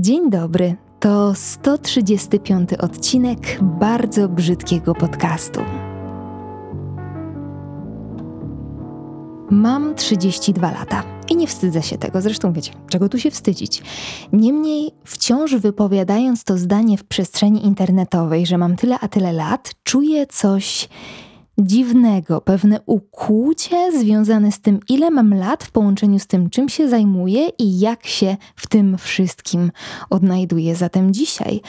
Dzień dobry. To 135 odcinek bardzo brzydkiego podcastu. Mam 32 lata i nie wstydzę się tego, zresztą wiecie, czego tu się wstydzić. Niemniej, wciąż wypowiadając to zdanie w przestrzeni internetowej, że mam tyle a tyle lat, czuję coś dziwnego, pewne ukłucie związane z tym, ile mam lat w połączeniu z tym, czym się zajmuję i jak się w tym wszystkim odnajduję. Zatem dzisiaj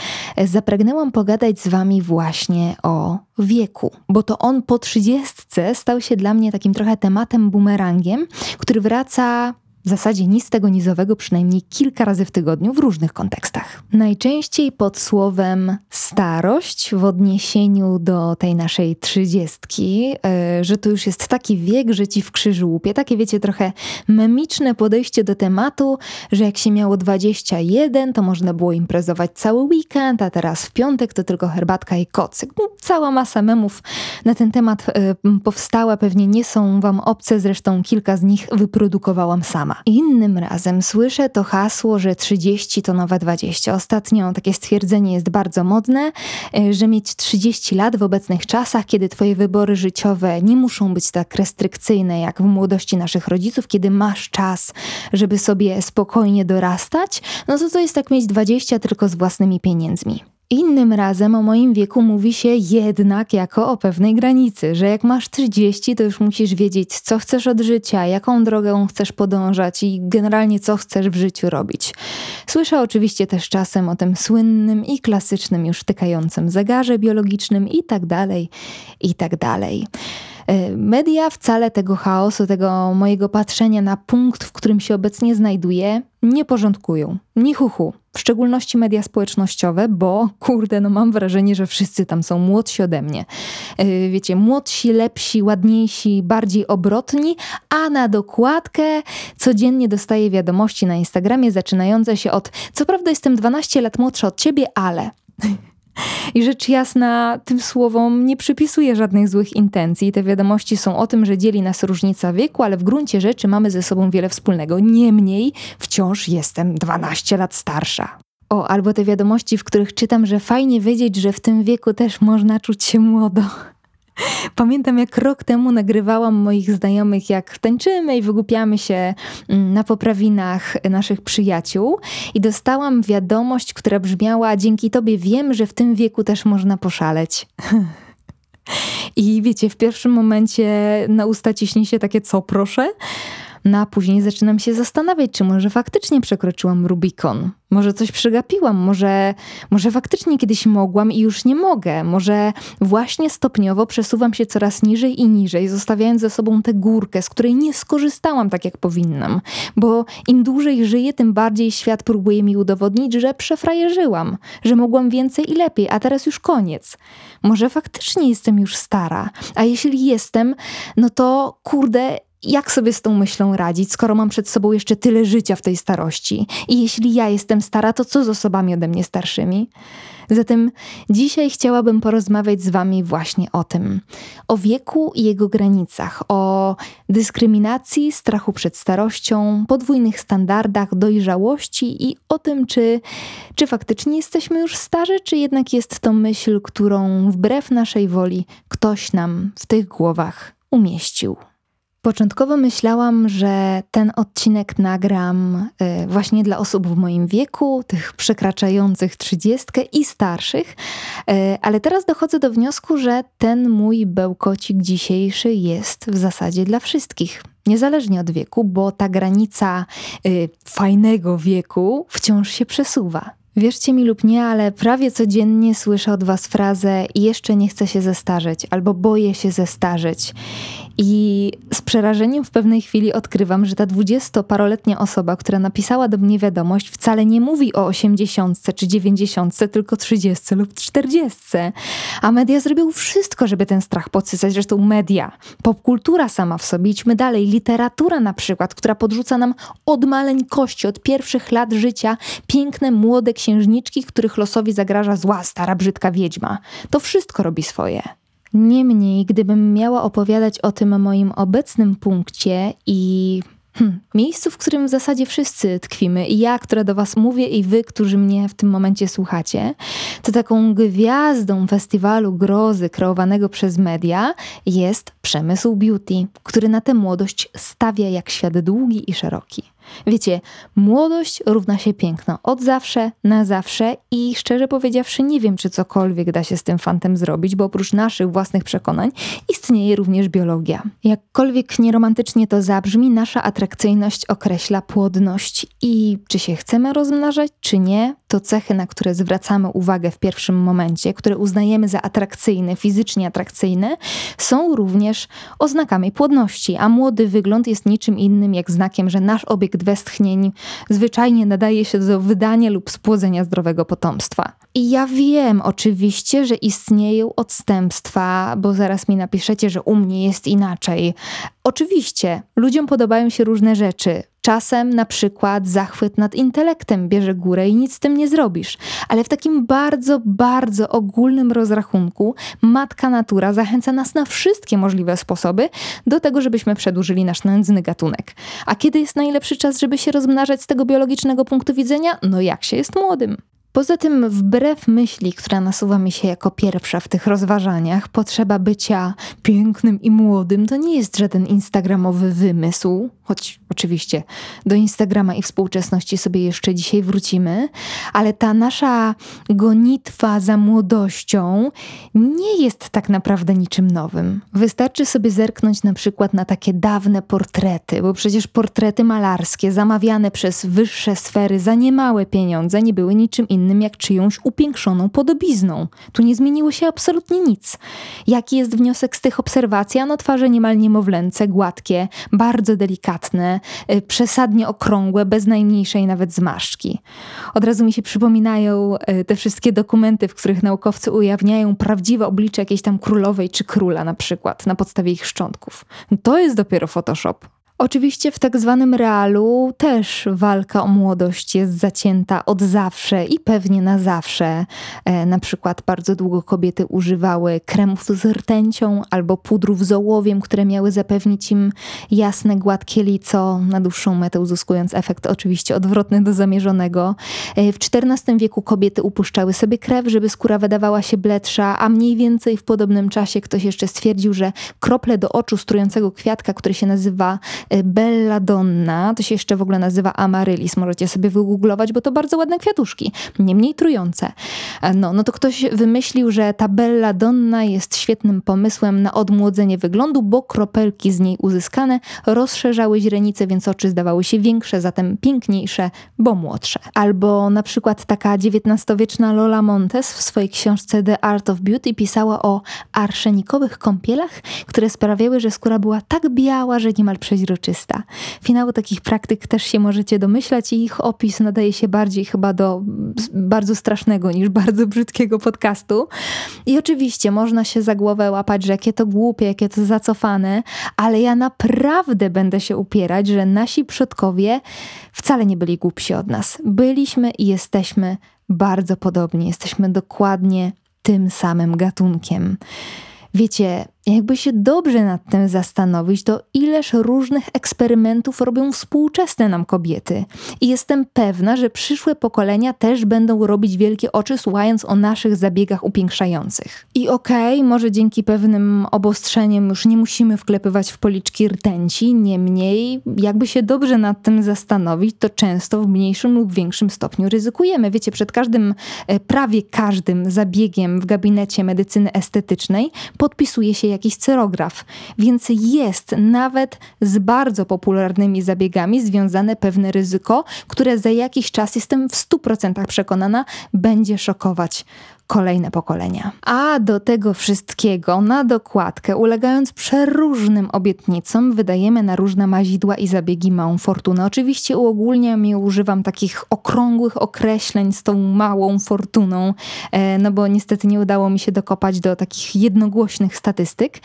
zapragnęłam pogadać z Wami właśnie o wieku, bo to on po trzydziestce stał się dla mnie takim trochę tematem bumerangiem, który wraca w zasadzie nic tego nizowego przynajmniej kilka razy w tygodniu w różnych kontekstach. Najczęściej pod słowem starość w odniesieniu do tej naszej trzydziestki, yy, że to już jest taki wiek, że ci w krzyżu łupie. Takie wiecie, trochę memiczne podejście do tematu, że jak się miało 21, to można było imprezować cały weekend, a teraz w piątek to tylko herbatka i kocyk. No, cała masa memów na ten temat yy, powstała, pewnie nie są wam obce, zresztą kilka z nich wyprodukowałam sama sama. Innym razem słyszę to hasło, że 30 to nowe 20. Ostatnio takie stwierdzenie jest bardzo modne, e, że mieć 30 lat w obecnych czasach, kiedy twoje wybory życiowe nie muszą być tak restrykcyjne jak w młodości naszych rodziców, kiedy masz czas, żeby sobie spokojnie dorastać, no to to jest tak mieć 20 tylko z własnymi pieniędzmi. Innym razem o moim wieku mówi się jednak jako o pewnej granicy, że jak masz 30, to już musisz wiedzieć, co chcesz od życia, jaką drogę chcesz podążać i generalnie co chcesz w życiu robić. Słyszę oczywiście też czasem o tym słynnym i klasycznym już tykającym zegarze biologicznym i tak dalej, i tak dalej. E, media wcale tego chaosu, tego mojego patrzenia na punkt, w którym się obecnie znajduję, nie porządkują. Ni. W szczególności media społecznościowe, bo kurde, no mam wrażenie, że wszyscy tam są młodsi ode mnie. E, wiecie, młodsi, lepsi, ładniejsi, bardziej obrotni, a na dokładkę codziennie dostaję wiadomości na Instagramie zaczynające się od co prawda jestem 12 lat młodsza od ciebie, ale... I rzecz jasna, tym słowom nie przypisuję żadnych złych intencji. Te wiadomości są o tym, że dzieli nas różnica wieku, ale w gruncie rzeczy mamy ze sobą wiele wspólnego. Niemniej wciąż jestem 12 lat starsza. O, albo te wiadomości, w których czytam, że fajnie wiedzieć, że w tym wieku też można czuć się młodo. Pamiętam, jak rok temu nagrywałam moich znajomych, jak tańczymy i wygłupiamy się mm, na poprawinach naszych przyjaciół, i dostałam wiadomość, która brzmiała: Dzięki tobie wiem, że w tym wieku też można poszaleć. I wiecie, w pierwszym momencie na usta ciśnie się takie co, proszę? No a później zaczynam się zastanawiać, czy może faktycznie przekroczyłam Rubikon. Może coś przegapiłam, może, może faktycznie kiedyś mogłam i już nie mogę. Może właśnie stopniowo przesuwam się coraz niżej i niżej, zostawiając ze sobą tę górkę, z której nie skorzystałam tak jak powinnam. Bo im dłużej żyję, tym bardziej świat próbuje mi udowodnić, że przefrajerzyłam, że mogłam więcej i lepiej, a teraz już koniec. Może faktycznie jestem już stara, a jeśli jestem, no to kurde, jak sobie z tą myślą radzić, skoro mam przed sobą jeszcze tyle życia w tej starości? I jeśli ja jestem stara, to co z osobami ode mnie starszymi? Zatem dzisiaj chciałabym porozmawiać z Wami właśnie o tym. O wieku i jego granicach, o dyskryminacji, strachu przed starością, podwójnych standardach, dojrzałości i o tym, czy, czy faktycznie jesteśmy już starzy, czy jednak jest to myśl, którą wbrew naszej woli ktoś nam w tych głowach umieścił. Początkowo myślałam, że ten odcinek nagram y, właśnie dla osób w moim wieku, tych przekraczających trzydziestkę i starszych, y, ale teraz dochodzę do wniosku, że ten mój bełkocik dzisiejszy jest w zasadzie dla wszystkich. Niezależnie od wieku, bo ta granica y, fajnego wieku wciąż się przesuwa. Wierzcie mi lub nie, ale prawie codziennie słyszę od Was frazę jeszcze nie chcę się zestarzeć albo boję się zestarzeć. I z przerażeniem w pewnej chwili odkrywam, że ta dwudziestoparoletnia osoba, która napisała do mnie wiadomość, wcale nie mówi o osiemdziesiątce czy dziewięćdziesiątce, tylko trzydziestce lub czterdziestce. A media zrobią wszystko, żeby ten strach podsycać. Zresztą media, popkultura sama w sobie, idźmy dalej, literatura na przykład, która podrzuca nam od maleńkości, od pierwszych lat życia piękne, młode księżniczki, których losowi zagraża zła, stara, brzydka wiedźma. To wszystko robi swoje. Niemniej, gdybym miała opowiadać o tym moim obecnym punkcie i Hmm, miejscu, w którym w zasadzie wszyscy tkwimy, i ja, która do Was mówię, i Wy, którzy mnie w tym momencie słuchacie, to taką gwiazdą festiwalu grozy kreowanego przez media jest przemysł beauty, który na tę młodość stawia jak świat długi i szeroki. Wiecie, młodość równa się piękno od zawsze, na zawsze i szczerze powiedziawszy nie wiem, czy cokolwiek da się z tym fantem zrobić, bo oprócz naszych własnych przekonań istnieje również biologia. Jakkolwiek nieromantycznie to zabrzmi, nasza atrakcyjność określa płodność i czy się chcemy rozmnażać, czy nie, to cechy, na które zwracamy uwagę w pierwszym momencie, które uznajemy za atrakcyjne, fizycznie atrakcyjne, są również oznakami płodności, a młody wygląd jest niczym innym jak znakiem, że nasz obiekt westchnień zwyczajnie nadaje się do wydania lub spłodzenia zdrowego potomstwa. I ja wiem oczywiście, że istnieją odstępstwa, bo zaraz mi napiszecie, że u mnie jest inaczej. Oczywiście, ludziom podobają się różne rzeczy. Czasem na przykład zachwyt nad intelektem bierze górę i nic z tym nie zrobisz. Ale w takim bardzo, bardzo ogólnym rozrachunku matka natura zachęca nas na wszystkie możliwe sposoby do tego, żebyśmy przedłużyli nasz nędzny gatunek. A kiedy jest najlepszy czas, żeby się rozmnażać z tego biologicznego punktu widzenia? No jak się jest młodym. Poza tym, wbrew myśli, która nasuwa mi się jako pierwsza w tych rozważaniach, potrzeba bycia pięknym i młodym to nie jest żaden instagramowy wymysł, choć oczywiście do Instagrama i współczesności sobie jeszcze dzisiaj wrócimy, ale ta nasza gonitwa za młodością nie jest tak naprawdę niczym nowym. Wystarczy sobie zerknąć na przykład na takie dawne portrety, bo przecież portrety malarskie zamawiane przez wyższe sfery za niemałe pieniądze nie były niczym innym innym jak czyjąś upiększoną podobizną. Tu nie zmieniło się absolutnie nic. Jaki jest wniosek z tych obserwacji? Ano twarze niemal niemowlęce, gładkie, bardzo delikatne, y, przesadnie okrągłe, bez najmniejszej nawet zmarszczki. Od razu mi się przypominają y, te wszystkie dokumenty, w których naukowcy ujawniają prawdziwe oblicze jakiejś tam królowej czy króla na przykład, na podstawie ich szczątków. To jest dopiero Photoshop. Oczywiście w tak zwanym realu też walka o młodość jest zacięta od zawsze i pewnie na zawsze. E, na przykład bardzo długo kobiety używały kremów z rtęcią albo pudrów z ołowiem, które miały zapewnić im jasne, gładkie lico, na dłuższą metę uzyskując efekt oczywiście odwrotny do zamierzonego. E, w XIV wieku kobiety upuszczały sobie krew, żeby skóra wydawała się bledsza, a mniej więcej w podobnym czasie ktoś jeszcze stwierdził, że krople do oczu strującego kwiatka, który się nazywa belladonna, to się jeszcze w ogóle nazywa amaryllis, możecie sobie wygooglować, bo to bardzo ładne kwiatuszki, niemniej trujące. No, no to ktoś wymyślił, że ta belladonna jest świetnym pomysłem na odmłodzenie wyglądu, bo kropelki z niej uzyskane rozszerzały źrenice, więc oczy zdawały się większe, zatem piękniejsze, bo młodsze. Albo na przykład taka XIX-wieczna Lola Montes w swojej książce The Art of Beauty pisała o arszenikowych kąpielach, które sprawiały, że skóra była tak biała, że niemal przeźroczysta przeźroczysta. Finału takich praktyk też się możecie domyślać i ich opis nadaje się bardziej chyba do bardzo strasznego niż bardzo brzydkiego podcastu. I oczywiście można się za głowę łapać, że jakie to głupie, jakie to zacofane, ale ja naprawdę będę się upierać, że nasi przodkowie wcale nie byli głupsi od nas. Byliśmy i jesteśmy bardzo podobni. Jesteśmy dokładnie tym samym gatunkiem. Wiecie, jakby się dobrze nad tym zastanowić, to ileż różnych eksperymentów robią współczesne nam kobiety. I jestem pewna, że przyszłe pokolenia też będą robić wielkie oczy, słuchając o naszych zabiegach upiększających. I okej, okay, może dzięki pewnym obostrzeniom już nie musimy wklepywać w policzki rtęci, niemniej, jakby się dobrze nad tym zastanowić, to często w mniejszym lub większym stopniu ryzykujemy. Wiecie, przed każdym, e, prawie każdym zabiegiem w gabinecie medycyny estetycznej podpisuje się jakiś cyrograf, więc jest nawet z bardzo popularnymi zabiegami związane pewne ryzyko, które za jakiś czas, jestem w 100% przekonana, będzie szokować kolejne pokolenia. A do tego wszystkiego na dokładkę, ulegając przeróżnym obietnicom, wydajemy na różne mazidła i zabiegi małą fortunę. Oczywiście uogólniam i używam takich okrągłych określeń z tą małą fortuną, e, no bo niestety nie udało mi się dokopać do takich jednogłośnych statystyk.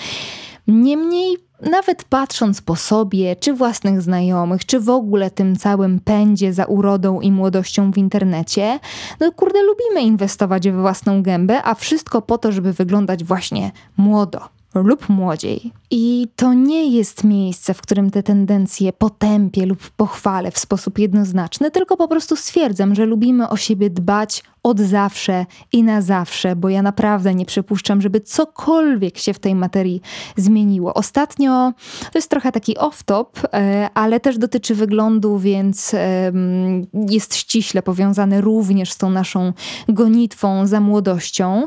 Niemniej nawet patrząc po sobie, czy własnych znajomych, czy w ogóle tym całym pędzie za urodą i młodością w internecie, no kurde, lubimy inwestować w własną gębę, a wszystko po to, żeby wyglądać właśnie młodo, lub młodziej. I to nie jest miejsce, w którym te tendencje potępię lub pochwalę w sposób jednoznaczny, tylko po prostu stwierdzam, że lubimy o siebie dbać od zawsze i na zawsze, bo ja naprawdę nie przypuszczam, żeby cokolwiek się w tej materii zmieniło. Ostatnio to jest trochę taki off-top, e, ale też dotyczy wyglądu, więc jest ściśle powiązany również z tą naszą gonitwą za młodością.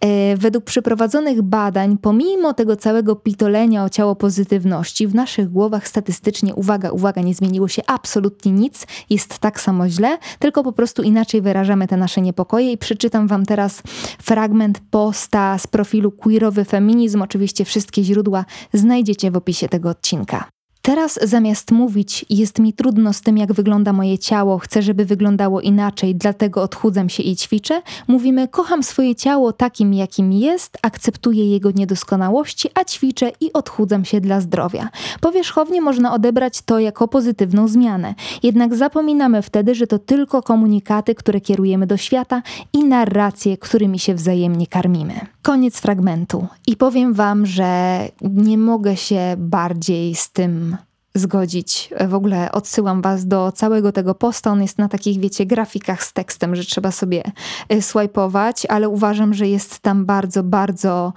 E, według przeprowadzonych badań, pomimo tego całego pitolenia o ciało pozytywności, w naszych głowach statystycznie, uwaga, uwaga, nie zmieniło się absolutnie nic, jest tak samo źle, tylko po prostu inaczej wyrażamy te nasze niepokoje i przeczytam Wam teraz fragment posta z profilu Queerowy Feminizm. Oczywiście wszystkie źródła znajdziecie w opisie tego odcinka. Teraz zamiast mówić, jest mi trudno z tym, jak wygląda moje ciało, chcę, żeby wyglądało inaczej, dlatego odchudzam się i ćwiczę, mówimy: Kocham swoje ciało takim, jakim jest, akceptuję jego niedoskonałości, a ćwiczę i odchudzam się dla zdrowia. Powierzchownie można odebrać to jako pozytywną zmianę, jednak zapominamy wtedy, że to tylko komunikaty, które kierujemy do świata i narracje, którymi się wzajemnie karmimy. Koniec fragmentu. I powiem Wam, że nie mogę się bardziej z tym zgodzić. W ogóle odsyłam Was do całego tego posta. On jest na takich, wiecie, grafikach z tekstem, że trzeba sobie e, swajpować, ale uważam, że jest tam bardzo, bardzo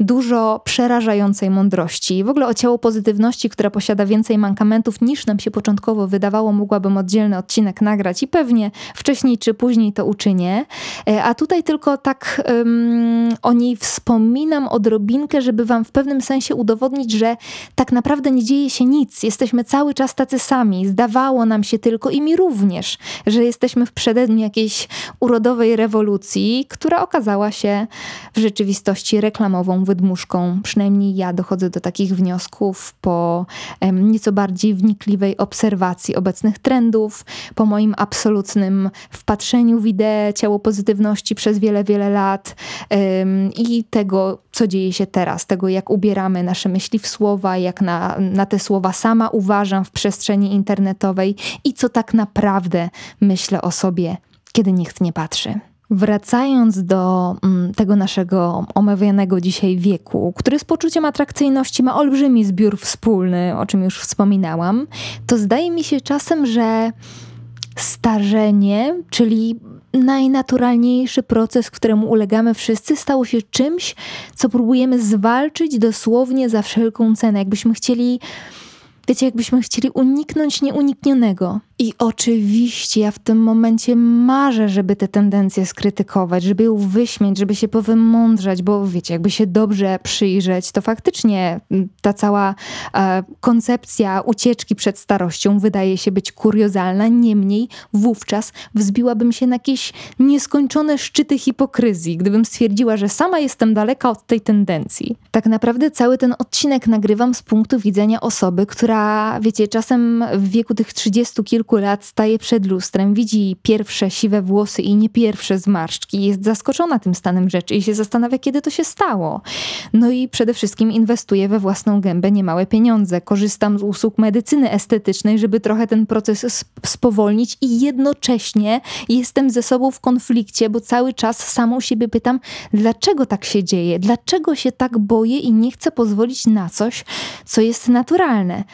dużo przerażającej mądrości. W ogóle o ciało pozytywności, która posiada więcej mankamentów niż nam się początkowo wydawało, mogłabym oddzielny odcinek nagrać i pewnie wcześniej czy później to uczynię. E, a tutaj tylko tak um, o niej wspominam odrobinkę, żeby wam w pewnym sensie udowodnić, że tak naprawdę nie dzieje się nic. Jesteśmy cały czas tacy sami. Zdawało nam się tylko i mi również, że jesteśmy w przededniu jakiejś urodowej rewolucji, która okazała się w rzeczywistości reklamową wydmuszką. Przynajmniej ja dochodzę do takich wniosków po nieco bardziej wnikliwej obserwacji obecnych trendów, po moim absolutnym wpatrzeniu w ideę ciało pozytywności przez wiele, wiele lat i tego, co dzieje się teraz, tego, jak ubieramy nasze myśli w słowa, jak na, na te słowa sama uważam w przestrzeni internetowej i co tak naprawdę myślę o sobie, kiedy nikt nie patrzy. Wracając do mm, tego naszego omawianego dzisiaj wieku, który z poczuciem atrakcyjności ma olbrzymi zbiór wspólny, o czym już wspominałam, to zdaje mi się czasem, że starzenie, czyli najnaturalniejszy proces, któremu ulegamy wszyscy, stało się czymś, co próbujemy zwalczyć dosłownie za wszelką cenę. Jakbyśmy chcieli Wiecie, jakbyśmy chcieli uniknąć nieuniknionego. I oczywiście ja w tym momencie marzę, żeby te tendencje skrytykować, żeby ją wyśmieć, żeby się powymądrzać, bo wiecie, jakby się dobrze przyjrzeć, to faktycznie ta cała e, koncepcja ucieczki przed starością wydaje się być kuriozalna. Niemniej wówczas wzbiłabym się na jakieś nieskończone szczyty hipokryzji, gdybym stwierdziła, że sama jestem daleka od tej tendencji. Tak naprawdę cały ten odcinek nagrywam z punktu widzenia osoby, która, wiecie, czasem w wieku tych trzydziestu kilku lat staje przed lustrem, widzi pierwsze siwe włosy i nie pierwsze zmarszczki, jest zaskoczona tym stanem rzeczy i się zastanawia, kiedy to się stało. No i przede wszystkim inwestuje we własną gębę niemałe pieniądze. Korzystam z usług medycyny estetycznej, żeby trochę ten proces spowolnić i jednocześnie jestem ze sobą w konflikcie, bo cały czas samą siebie pytam, dlaczego tak się dzieje, dlaczego się tak boję i nie chcę pozwolić na coś, co jest naturalne.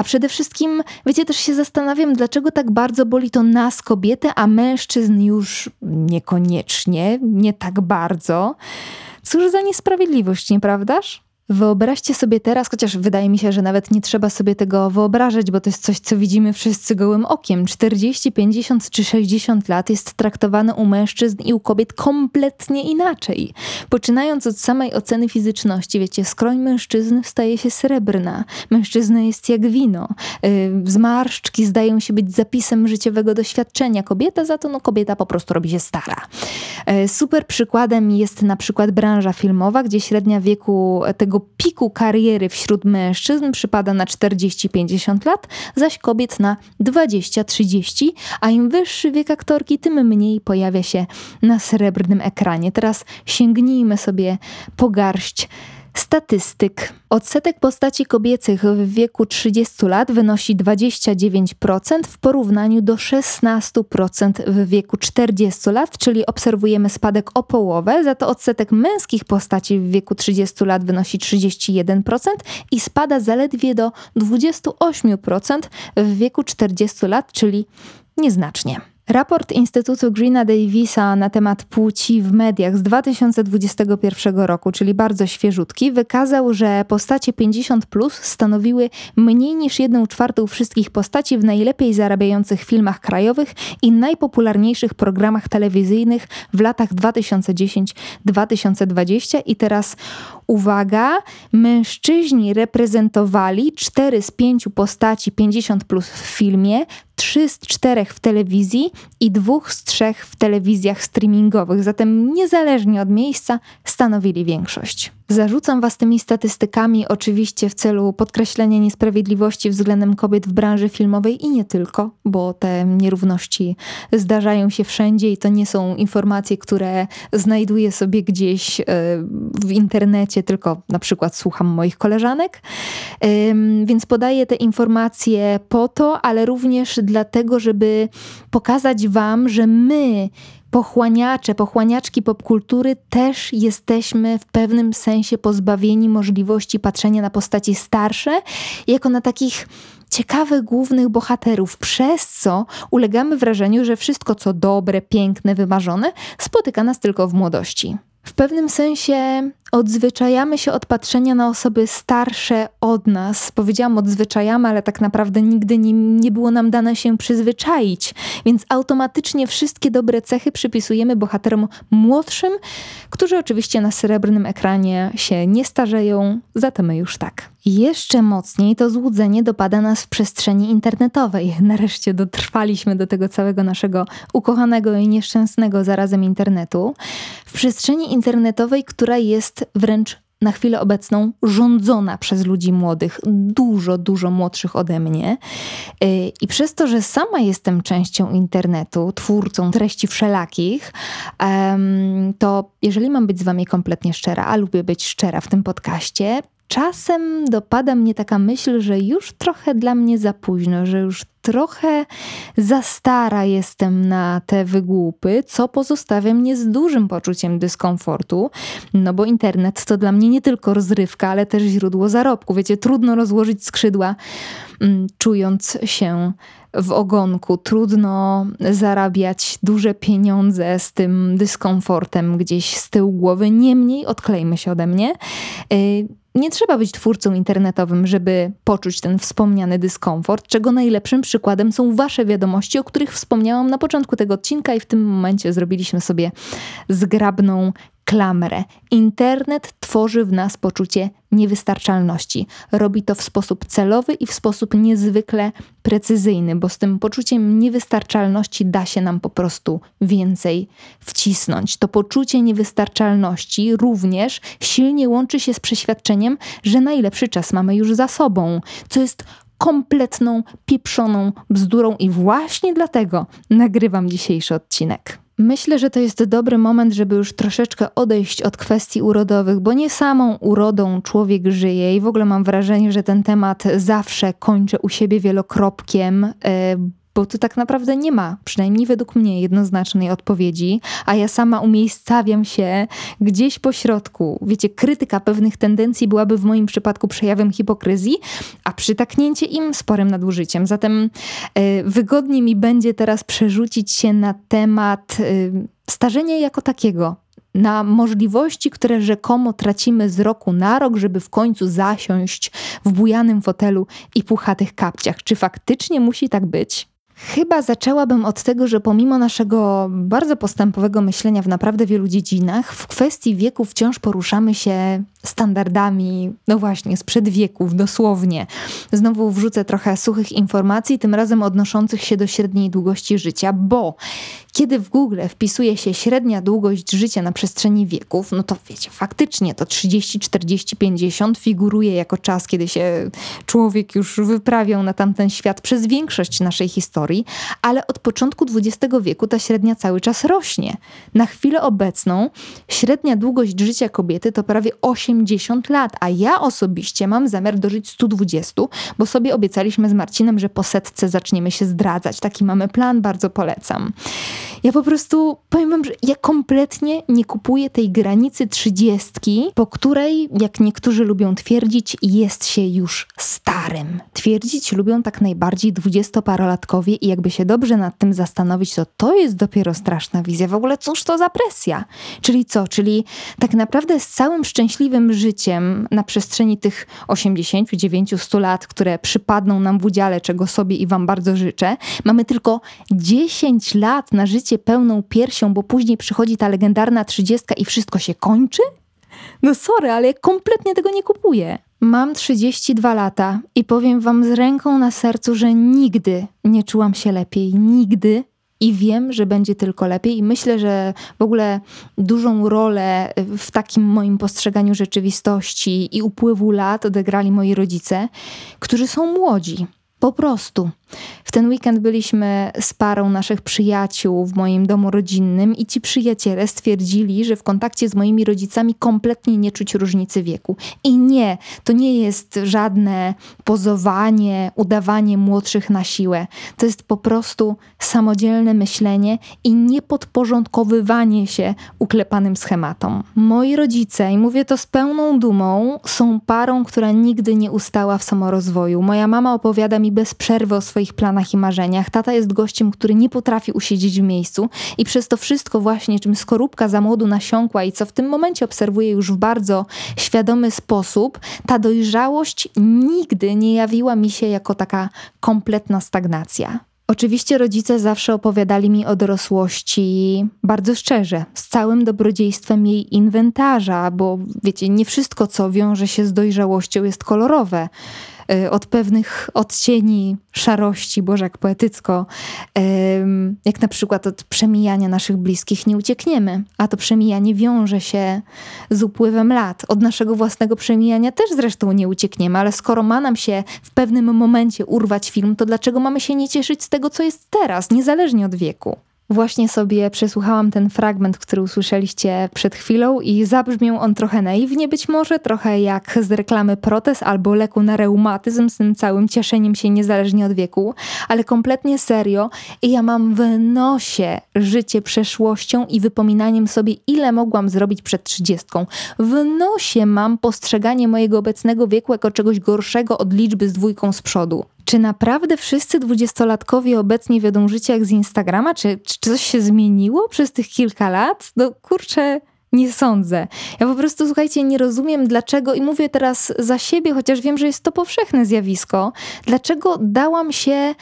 A przede wszystkim, wiecie, też się zastanawiam, dlaczego tak bardzo boli to nas, kobiety, a mężczyzn już niekoniecznie, nie tak bardzo. Cóż za niesprawiedliwość, nieprawdaż? Wyobraźcie sobie teraz, chociaż wydaje mi się, że nawet nie trzeba sobie tego wyobrażać, bo to jest coś, co widzimy wszyscy gołym okiem. 40, 50 czy 60 lat jest traktowane u mężczyzn i u kobiet kompletnie inaczej. Poczynając od samej oceny fizyczności, wiecie, skroń mężczyzn staje się srebrna, mężczyzna jest jak wino, yy, zmarszczki zdają się być zapisem życiowego doświadczenia. Kobieta za to, no kobieta po prostu robi się stara. Yy, super przykładem jest na przykład branża filmowa, gdzie średnia wieku tego piku kariery wśród mężczyzn przypada na 40-50 lat, zaś kobiet na 20-30, a im wyższy wiek aktorki, tym mniej pojawia się na srebrnym ekranie. Teraz sięgnijmy sobie po garść statystyk. Odsetek postaci kobiecych w wieku 30 lat wynosi 29% w porównaniu do 16% w wieku 40 lat, czyli obserwujemy spadek o połowę, za to odsetek męskich postaci w wieku 30 lat wynosi 31% i spada zaledwie do 28% w wieku 40 lat, czyli nieznacznie. Raport Instytutu Greena Davisa na temat płci w mediach z 2021 roku, czyli bardzo świeżutki, wykazał, że postacie 50 plus stanowiły mniej niż 1 czwartą wszystkich postaci w najlepiej zarabiających filmach krajowych i najpopularniejszych programach telewizyjnych w latach 2010-2020. I teraz uwaga, mężczyźni reprezentowali 4 z 5 postaci 50 plus w filmie, trzy z czterech w telewizji i dwóch z trzech w telewizjach streamingowych, zatem niezależnie od miejsca stanowili większość. Zarzucam Was tymi statystykami oczywiście w celu podkreślenia niesprawiedliwości względem kobiet w branży filmowej i nie tylko, bo te nierówności zdarzają się wszędzie i to nie są informacje, które znajduję sobie gdzieś e, w internecie, tylko na przykład słucham moich koleżanek. Więc podaję te informacje po to, ale również dlatego, żeby pokazać Wam, że my pochłaniacze, pochłaniaczki popkultury też jesteśmy w pewnym sensie pozbawieni możliwości patrzenia na postaci starsze jako na takich ciekawych głównych bohaterów, przez co ulegamy wrażeniu, że wszystko co dobre, piękne, wymarzone spotyka nas tylko w młodości. W pewnym sensie odzwyczajamy się od patrzenia na osoby starsze od nas. Powiedziałam odzwyczajamy, ale tak naprawdę nigdy nie, nie było nam dane się przyzwyczaić, więc automatycznie wszystkie dobre cechy przypisujemy bohaterom młodszym, którzy oczywiście na srebrnym ekranie się nie starzeją, zatem my już tak. Jeszcze mocniej to złudzenie dopada nas w przestrzeni internetowej. Nareszcie dotrwaliśmy do tego całego naszego ukochanego i nieszczęsnego zarazem internetu. W przestrzeni internetowej, która jest wręcz na chwilę obecną rządzona przez ludzi młodych, dużo, dużo młodszych ode mnie. Y, I przez to, że sama jestem częścią internetu, twórcą treści wszelakich, to jeżeli mam być z wami kompletnie szczera, a lubię być szczera w tym podcaście, czasem dopada mnie taka myśl, że już trochę dla mnie za późno, że już trochę za stara jestem na te wygłupy, co pozostawia mnie z dużym poczuciem dyskomfortu, no bo internet to dla mnie nie tylko rozrywka, ale też źródło zarobku. Wiecie, trudno rozłożyć skrzydła, mm, czując się w ogonku. Trudno zarabiać duże pieniądze z tym dyskomfortem gdzieś z tyłu głowy. Niemniej odklejmy się ode mnie. Y, nie trzeba być twórcą internetowym, żeby poczuć ten wspomniany dyskomfort, czego najlepszym przykładem są Wasze wiadomości, o których wspomniałam na początku tego odcinka, i w tym momencie zrobiliśmy sobie zgrabną klamrę. Internet tworzy w nas poczucie niewystarczalności. Robi to w sposób celowy i w sposób niezwykle precyzyjny, bo z tym poczuciem niewystarczalności da się nam po prostu więcej wcisnąć. To poczucie niewystarczalności również silnie łączy się z przeświadczeniem, że najlepszy czas mamy już za sobą, co jest kompletną, pieprzoną bzdurą i właśnie dlatego nagrywam dzisiejszy odcinek. Myślę, że to jest dobry moment, żeby już troszeczkę odejść od kwestii urodowych, bo nie samą urodą człowiek żyje i w ogóle mam wrażenie, że ten temat zawsze kończę u siebie wielokropkiem, e, bo tu tak naprawdę nie ma, przynajmniej według mnie, jednoznacznej odpowiedzi, a ja sama umiejscawiam się gdzieś po środku. Wiecie, krytyka pewnych tendencji byłaby w moim przypadku przejawem hipokryzji, a przytaknięcie im sporym nadużyciem. Zatem y, wygodnie mi będzie teraz przerzucić się na temat y, starzenia jako takiego, na możliwości, które rzekomo tracimy z roku na rok, żeby w końcu zasiąść w bujanym fotelu i puchatych kapciach. Czy faktycznie musi tak być? Chyba zaczęłabym od tego, że pomimo naszego bardzo postępowego myślenia w naprawdę wielu dziedzinach, w kwestii wieku wciąż poruszamy się standardami, no właśnie, sprzed wieków, dosłownie. Znowu wrzucę trochę suchych informacji, tym razem odnoszących się do średniej długości życia, bo kiedy w Google wpisuje się średnia długość życia na przestrzeni wieków, no to wiecie, faktycznie to 30, 40, 50 figuruje jako czas, kiedy się człowiek już wyprawiał na tamten świat przez większość naszej historii, ale od początku XX wieku ta średnia cały czas rośnie. Na chwilę obecną średnia długość życia kobiety to prawie 8 80 lat, a ja osobiście mam zamiar dożyć 120, bo sobie obiecaliśmy z Marcinem, że po setce zaczniemy się zdradzać. Taki mamy plan, bardzo polecam. Ja po prostu powiem wam, że ja kompletnie nie kupuję tej granicy trzydziestki, po której, jak niektórzy lubią twierdzić, jest się już starym. Twierdzić lubią tak najbardziej dwudziestoparolatkowie i jakby się dobrze nad tym zastanowić, to to jest dopiero straszna wizja. W ogóle cóż to za presja? Czyli co? Czyli tak naprawdę z całym szczęśliwym życiem na przestrzeni tych 80, 9, 100 lat, które przypadną nam w udziale, czego sobie i wam bardzo życzę, mamy tylko 10 lat na życie pełną piersią, bo później przychodzi ta legendarna 30 i wszystko się kończy? No sorry, ale kompletnie tego nie kupuję. Mam 32 lata i powiem wam z ręką na sercu, że nigdy nie czułam się lepiej. Nigdy i wiem, że będzie tylko lepiej. I myślę, że w ogóle dużą rolę w takim moim postrzeganiu rzeczywistości i upływu lat odegrali moi rodzice, którzy są młodzi. Po prostu. W ten weekend byliśmy z parą naszych przyjaciół w moim domu rodzinnym i ci przyjaciele stwierdzili, że w kontakcie z moimi rodzicami kompletnie nie czuć różnicy wieku. I nie, to nie jest żadne pozowanie, udawanie młodszych na siłę. To jest po prostu samodzielne myślenie i niepodporządkowywanie się uklepanym schematom. Moi rodzice, i mówię to z pełną dumą, są parą, która nigdy nie ustała w samorozwoju. Moja mama opowiada mi bez przerwy o swoich planach i marzeniach. Tata jest gościem, który nie potrafi usiedzieć w miejscu i przez to wszystko właśnie, czym skorupka za młodu nasiąkła i co w tym momencie obserwuję już w bardzo świadomy sposób, ta dojrzałość nigdy nie jawiła mi się jako taka kompletna stagnacja. Oczywiście rodzice zawsze opowiadali mi o dorosłości bardzo szczerze, z całym dobrodziejstwem jej inwentarza, bo wiecie, nie wszystko, co wiąże się z dojrzałością, jest kolorowe. Y, od pewnych odcieni szarości, boże jak poetycko, jak na przykład od przemijania naszych bliskich nie uciekniemy, a to przemijanie wiąże się z upływem lat. Od naszego własnego przemijania też zresztą nie uciekniemy, ale skoro ma nam się w pewnym momencie urwać film, to dlaczego mamy się nie cieszyć z tego, co jest teraz, niezależnie od wieku? Właśnie sobie przesłuchałam ten fragment, który usłyszeliście przed chwilą i zabrzmiał on trochę naiwnie być może, trochę jak z reklamy protez albo leku na reumatyzm z tym całym cieszeniem się niezależnie od wieku, ale kompletnie serio i ja mam w nosie życie przeszłością i wypominaniem sobie ile mogłam zrobić przed trzydziestką. W nosie mam postrzeganie mojego obecnego wieku jako czegoś gorszego od liczby z dwójką z przodu. Czy naprawdę wszyscy dwudziestolatkowie obecnie wiodą życie jak z Instagrama? Czy, czy coś się zmieniło przez tych kilka lat? No kurczę, nie sądzę. Ja po prostu, słuchajcie, nie rozumiem dlaczego, i mówię teraz za siebie, chociaż wiem, że jest to powszechne zjawisko, dlaczego dałam się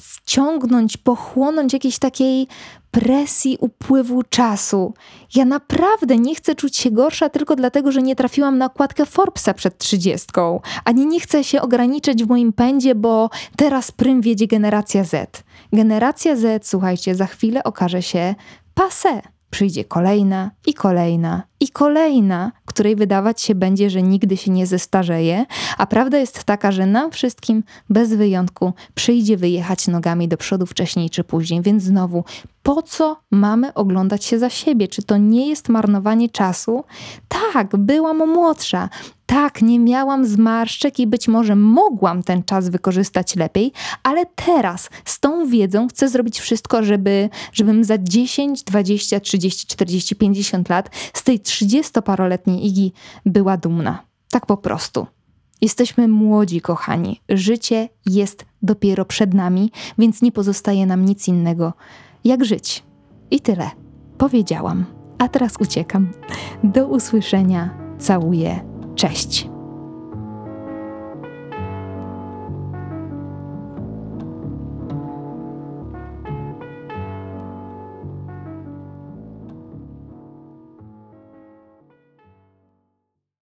wciągnąć, pochłonąć jakiejś takiej presji upływu czasu. Ja naprawdę nie chcę czuć się gorsza tylko dlatego, że nie trafiłam na okładkę Forbesa przed trzydziestką, ani nie chcę się ograniczać w moim pędzie, bo teraz prym wiedzie generacja Z. Generacja Z, słuchajcie, za chwilę okaże się passe. Przyjdzie kolejna i kolejna i kolejna, której wydawać się będzie, że nigdy się nie zestarzeje, a prawda jest taka, że nam wszystkim bez wyjątku przyjdzie wyjechać nogami do przodu wcześniej czy później, więc znowu po co mamy oglądać się za siebie? Czy to nie jest marnowanie czasu? Tak, byłam młodsza. Tak, nie miałam zmarszczek i być może mogłam ten czas wykorzystać lepiej, ale teraz z tą wiedzą chcę zrobić wszystko, żeby, żebym za 10, 20, 30, 40, 50 lat z tej 30-paroletniej Igi była dumna. Tak po prostu. Jesteśmy młodzi, kochani. Życie jest dopiero przed nami, więc nie pozostaje nam nic innego jak żyć. I tyle. Powiedziałam. A teraz uciekam. Do usłyszenia. Całuję. Cześć.